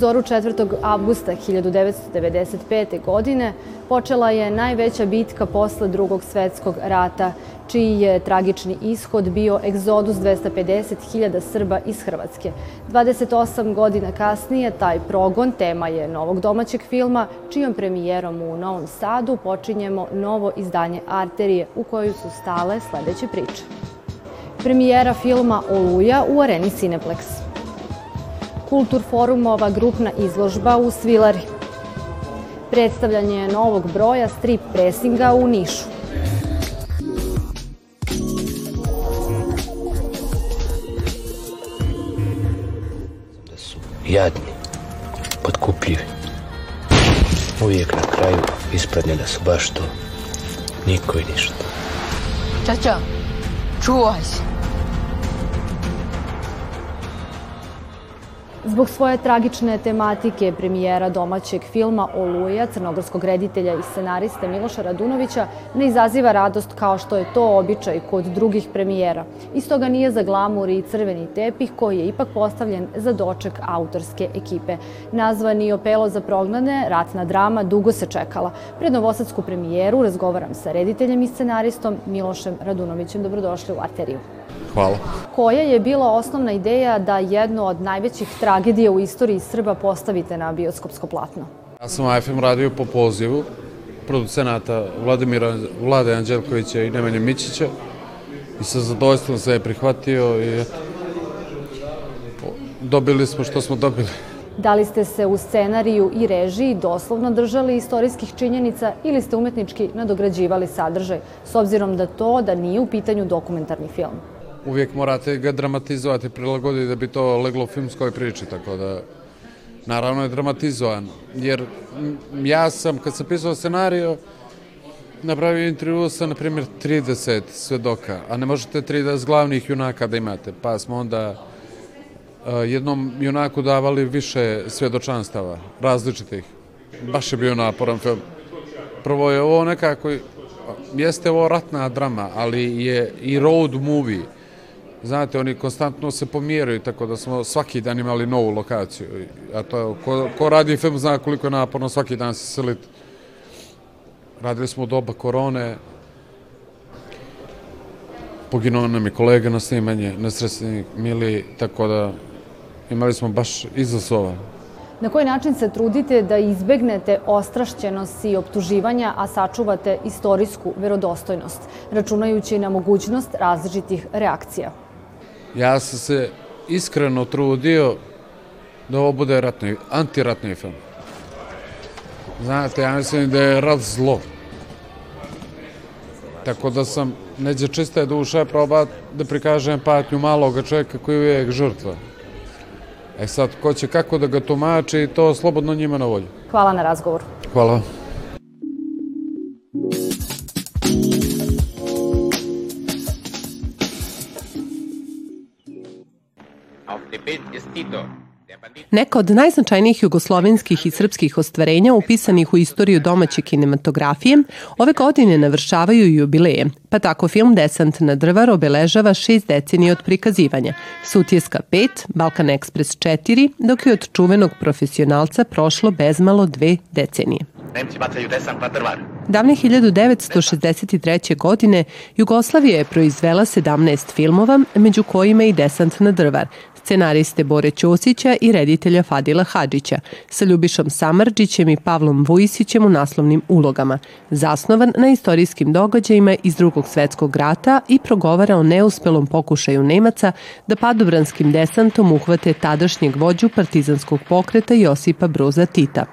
zoru 4. avgusta 1995. godine počela je najveća bitka posle drugog svetskog rata, čiji je tragični ishod bio egzodus 250.000 Srba iz Hrvatske. 28 godina kasnije taj progon tema je novog domaćeg filma, čijom premijerom u Novom Sadu počinjemo novo izdanje Arterije u koju su stale sledeće priče. Premijera filma Oluja u areni Cineplex. Kultur forumova grupna izložba u Svilari. Predstavljanje novog broja strip presinga u Nišu. Da su jadni, podkupljivi. Uvijek na kraju ispadne da su baš to. Niko i ništa. Čača, čuvaj se. Zbog svoje tragične tematike premijera domaćeg filma Oluja, crnogorskog reditelja i scenarista Miloša Radunovića, ne izaziva radost kao što je to običaj kod drugih premijera. Iz toga nije za glamur i crveni tepih koji je ipak postavljen za doček autorske ekipe. Nazvani Opelo za prognane, ratna drama dugo se čekala. Pred novosadsku premijeru razgovaram sa rediteljem i scenaristom Milošem Radunovićem. Dobrodošli u Arteriju. Hvala. Koja je bila osnovna ideja da jednu od najvećih tragedija u istoriji Srba postavite na bioskopsko platno? Ja sam AFM radio po pozivu producenata Vladimira Vlade Anđelkovića i Nemanja Mićića i sa zadovoljstvom se je prihvatio i eto, dobili smo što smo dobili. Da li ste se u scenariju i režiji doslovno držali istorijskih činjenica ili ste umetnički nadograđivali sadržaj, s obzirom da to da nije u pitanju dokumentarni film? Uvijek morate ga dramatizovati, prilagoditi da bi to leglo u filmskoj priči, tako da naravno je dramatizovan. Jer ja sam, kad sam pisao scenario, napravio intervju sa, na primjer, 30 svedoka, a ne možete 30 glavnih junaka da imate, pa smo onda jednom junaku davali više svedočanstava, različitih. Baš je bio naporan film. Prvo je ovo nekako, jeste ovo ratna drama, ali je i road movie Znate, oni konstantno se pomjeraju, tako da smo svaki dan imali novu lokaciju. A to, ko, ko radi film zna koliko je naporno svaki dan se seliti. Radili smo u doba korone, poginuo nam je kolega na snimanje, nesrećnik Mili, tako da imali smo baš izazova. Na koji način se trudite da izbegnete ostrašćenost i optuživanja, a sačuvate istorijsku verodostojnost, računajući na mogućnost različitih reakcija? Ja sam se iskreno trudio da ovo bude ratni, antiratni film. Znate, ja mislim da je rat zlo. Tako da sam neđe čiste duše probat da prikažem patnju malog čovjeka koji je uvijek žrtva. E sad, ko će kako da ga tumači, to slobodno njima na volju. Hvala na razgovor. Hvala. Neka od najznačajnijih jugoslovenskih i srpskih ostvarenja upisanih u istoriju domaće kinematografije ove godine navršavaju jubileje, pa tako film Desant na drvar obeležava šest decenije od prikazivanja, Sutjeska 5, Balkan Express 4, dok je od čuvenog profesionalca prošlo bezmalo dve decenije. Nemci bacaju desant na drvar. Davne 1963. godine Jugoslavija je proizvela 17 filmova, među kojima i Desant na drvar, scenariste Bore Ćosića i reditelja Fadila Hadžića, sa Ljubišom Samarđićem i Pavlom Vujisićem u naslovnim ulogama, zasnovan na istorijskim događajima iz drugog svetskog rata i progovara o neuspelom pokušaju Nemaca da padobranskim desantom uhvate tadašnjeg vođu partizanskog pokreta Josipa Broza Tita.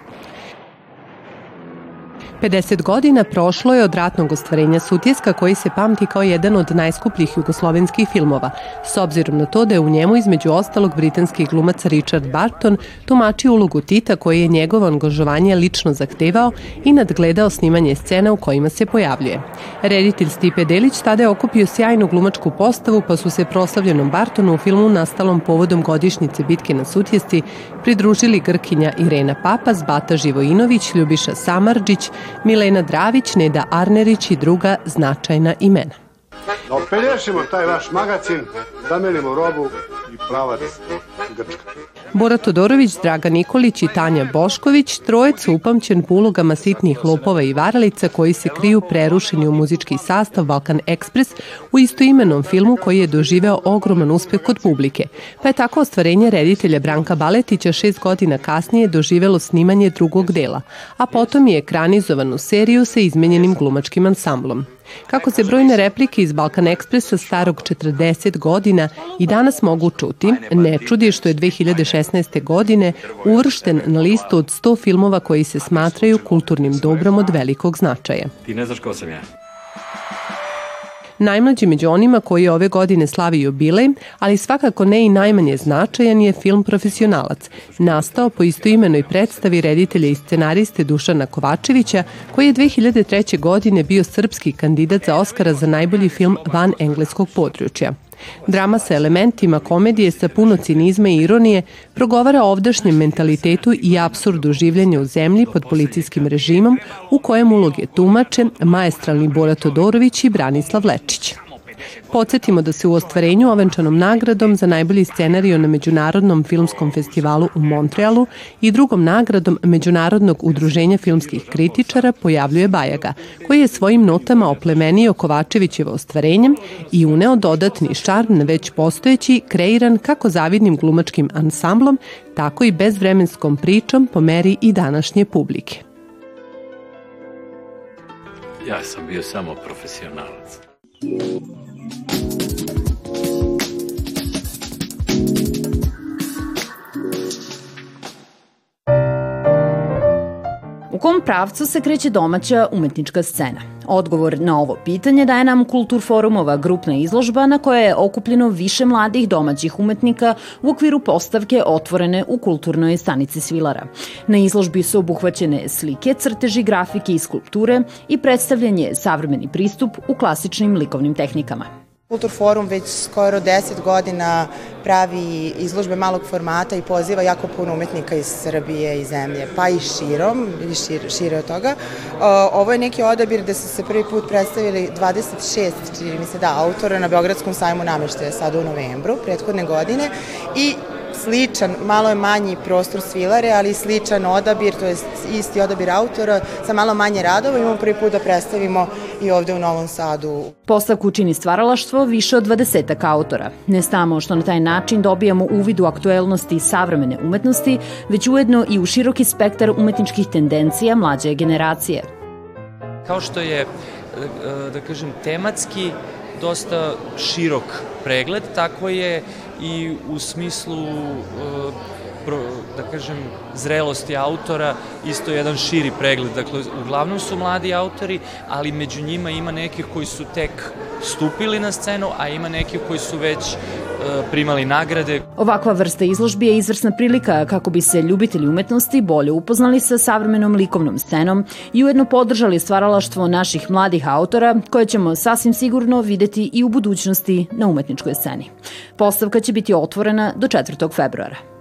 50 godina prošlo je od ratnog ostvarenja Sutjeska koji se pamti kao jedan od najskupljih jugoslovenskih filmova, s obzirom na to da je u njemu između ostalog britanski glumac Richard Barton tumačio ulogu Tita koji je njegovo angažovanje lično zahtevao i nadgledao snimanje scena u kojima se pojavljuje. Reditelj Stipe Delić tada je okupio sjajnu glumačku postavu pa su se proslavljenom Bartonu u filmu nastalom povodom godišnjice bitke na Sutjesci pridružili Grkinja Irena Papas, Bata Živojinović, Ljubiša Samarđić, Milena Dravić, Neda Arnerić i druga značajna imena. Da opelješimo taj vaš magacin, zamenimo robu i pravac Grčka. Bora Todorović, Draga Nikolić i Tanja Bošković, trojec upamćen po ulogama sitnih lopova i varalica koji se kriju prerušeni u muzički sastav Balkan Express u istoimenom filmu koji je doživeo ogroman uspeh kod publike, pa je tako ostvarenje reditelja Branka Baletića šest godina kasnije doživelo snimanje drugog dela, a potom je ekranizovan u seriju sa izmenjenim glumačkim ansamblom. Kako se brojne replike iz Balkan Ekspresa starog 40 godina i danas mogu čuti, ne čudi što je 2016. godine uvršten na listu od 100 filmova koji se smatraju kulturnim dobrom od velikog značaja. Ti ne znaš ko sam ja. Najmlađi među onima koji ove godine slavi jubilej, ali svakako ne i najmanje značajan je film Profesionalac, nastao po istoimenoj predstavi reditelja i scenariste Dušana Kovačevića, koji je 2003. godine bio srpski kandidat za Oscara za najbolji film van engleskog područja. Drama sa elementima komedije sa puno cinizma i ironije progovara o ovdašnjem mentalitetu i absurdu življenja u zemlji pod policijskim režimom u kojem uloge tumače maestralni Bora Todorović i Branislav Lečić. Podsjetimo da se u ostvarenju ovenčanom nagradom za najbolji scenariju na Međunarodnom filmskom festivalu u Montrealu i drugom nagradom Međunarodnog udruženja filmskih kritičara pojavljuje Bajaga, koji je svojim notama oplemenio Kovačevićevo ostvarenjem i uneo dodatni šarm na već postojeći, kreiran kako zavidnim glumačkim ansamblom, tako i bezvremenskom pričom po meri i današnje publike. Ja sam bio samo profesionalac. U kom pravcu se kreće domaća umetnička scena? Odgovor na ovo pitanje daje nam Kultur forumova grupna izložba na kojoj je okupljeno više mladih domaćih umetnika u okviru postavke otvorene u kulturnoj stanici Svilara. Na izložbi su obuhvaćene slike, crteži, grafike i skulpture i predstavljanje savremeni pristup u klasičnim likovnim tehnikama. Kultur forum već skoro 10 godina pravi izložbe malog formata i poziva jako puno umetnika iz Srbije i zemlje, pa i širom, ili šir, šire od toga. Ovo je neki odabir gde su se prvi put predstavili 26, čini mi se da, autora na Beogradskom sajmu nameštaja sada u novembru prethodne godine i sličan, malo je manji prostor svilare, ali sličan odabir, to je isti odabir autora, sa malo manje radova. Imamo prvi put da predstavimo i ovde u Novom Sadu. Postavku čini stvaralaštvo više od 20 autora. Ne samo što na taj način dobijamo uvid u aktuelnosti savremene umetnosti, već ujedno i u široki spektar umetničkih tendencija mlađe generacije. Kao što je, da kažem, tematski dosta širok pregled, tako je i u smislu da kažem, zrelosti autora, isto jedan širi pregled. Dakle, uglavnom su mladi autori, ali među njima ima nekih koji su tek stupili na scenu, a ima nekih koji su već e, primali nagrade. Ovakva vrsta izložbi je izvrsna prilika kako bi se ljubitelji umetnosti bolje upoznali sa savremenom likovnom scenom i ujedno podržali stvaralaštvo naših mladih autora koje ćemo sasvim sigurno videti i u budućnosti na umetničkoj sceni. Postavka će biti otvorena do 4. februara.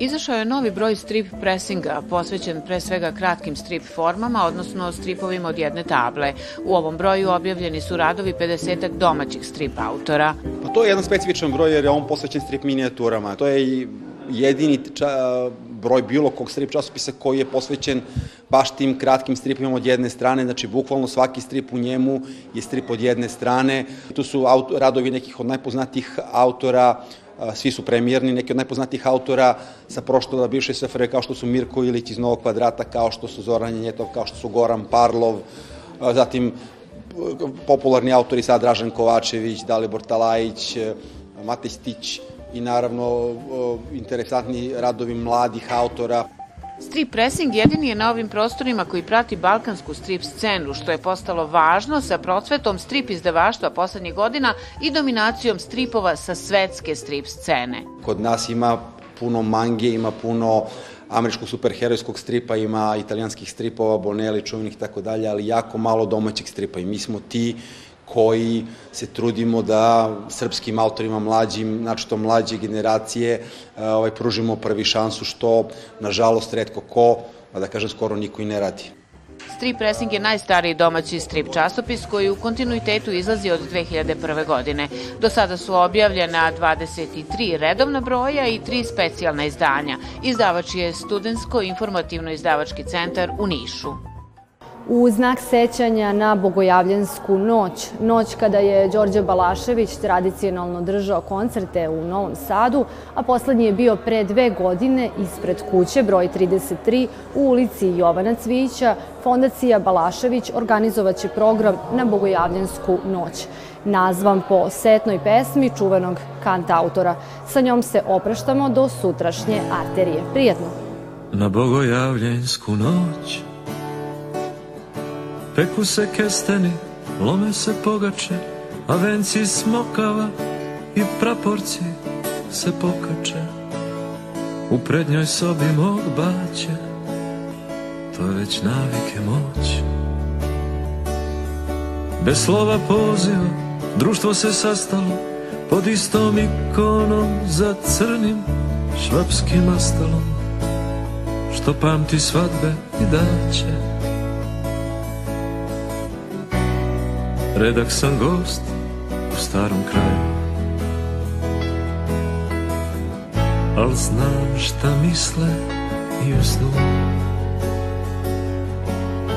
Izašao je novi broj strip pressinga, posvećen pre svega kratkim strip formama, odnosno stripovima od jedne table. U ovom broju objavljeni su radovi 50 domaćih strip autora. Pa to je jedan specifičan broj jer je on posvećen strip minijaturama. To je i jedini ča, broj bilo kog strip časopisa koji je posvećen baš tim kratkim stripima od jedne strane, znači bukvalno svaki strip u njemu je strip od jedne strane. Tu su radovi nekih od najpoznatijih autora, svi su premijerni, neki od najpoznatijih autora sa prošloga bivše SFRJ, kao što su Mirko Ilić iz Novog kvadrata, kao što su Zoran Njetov, kao što su Goran Parlov, zatim popularni autori sad Dražan Kovačević, Dalibor Talajić, Matej Stić i naravno interesantni radovi mladih autora. Strip pressing jedini je na ovim prostorima koji prati balkansku strip scenu, što je postalo važno sa procvetom strip izdavaštva poslednjih godina i dominacijom stripova sa svetske strip scene. Kod nas ima puno mange, ima puno američkog superherojskog stripa, ima italijanskih stripova, Bonelli, čuvenih i tako dalje, ali jako malo domaćeg stripa i mi smo ti koji se trudimo da srpskim autorima mlađim, znači to mlađe generacije, e, ovaj, pružimo prvi šansu što, nažalost, redko ko, da kažem, skoro niko i ne radi. Strip Pressing je najstariji domaći strip časopis koji u kontinuitetu izlazi od 2001. godine. Do sada su objavljena 23 redovna broja i 3 specijalna izdanja. Izdavač je Studensko-informativno izdavački centar u Nišu. U znak sećanja na Bogojavljensku noć, noć kada je Đorđe Balašević tradicionalno držao koncerte u Novom Sadu, a poslednji je bio pre dve godine ispred kuće broj 33 u ulici Jovana Cvića, Fondacija Balašević organizovaće program na Bogojavljensku noć, nazvan po setnoj pesmi čuvenog kanta autora. Sa njom se opraštamo do sutrašnje arterije. Prijetno! Na Bogojavljensku noć Peku se kesteni, lome se pogače, a venci smokava i praporci se pokače. U prednjoj sobi mog baće, to je već navike moć. Bez slova poziva, društvo se sastalo, pod istom ikonom za crnim švapskim astalom, što pamti svadbe i daće. Redak sam gost u starom kraju. Al znam šta misle i u snu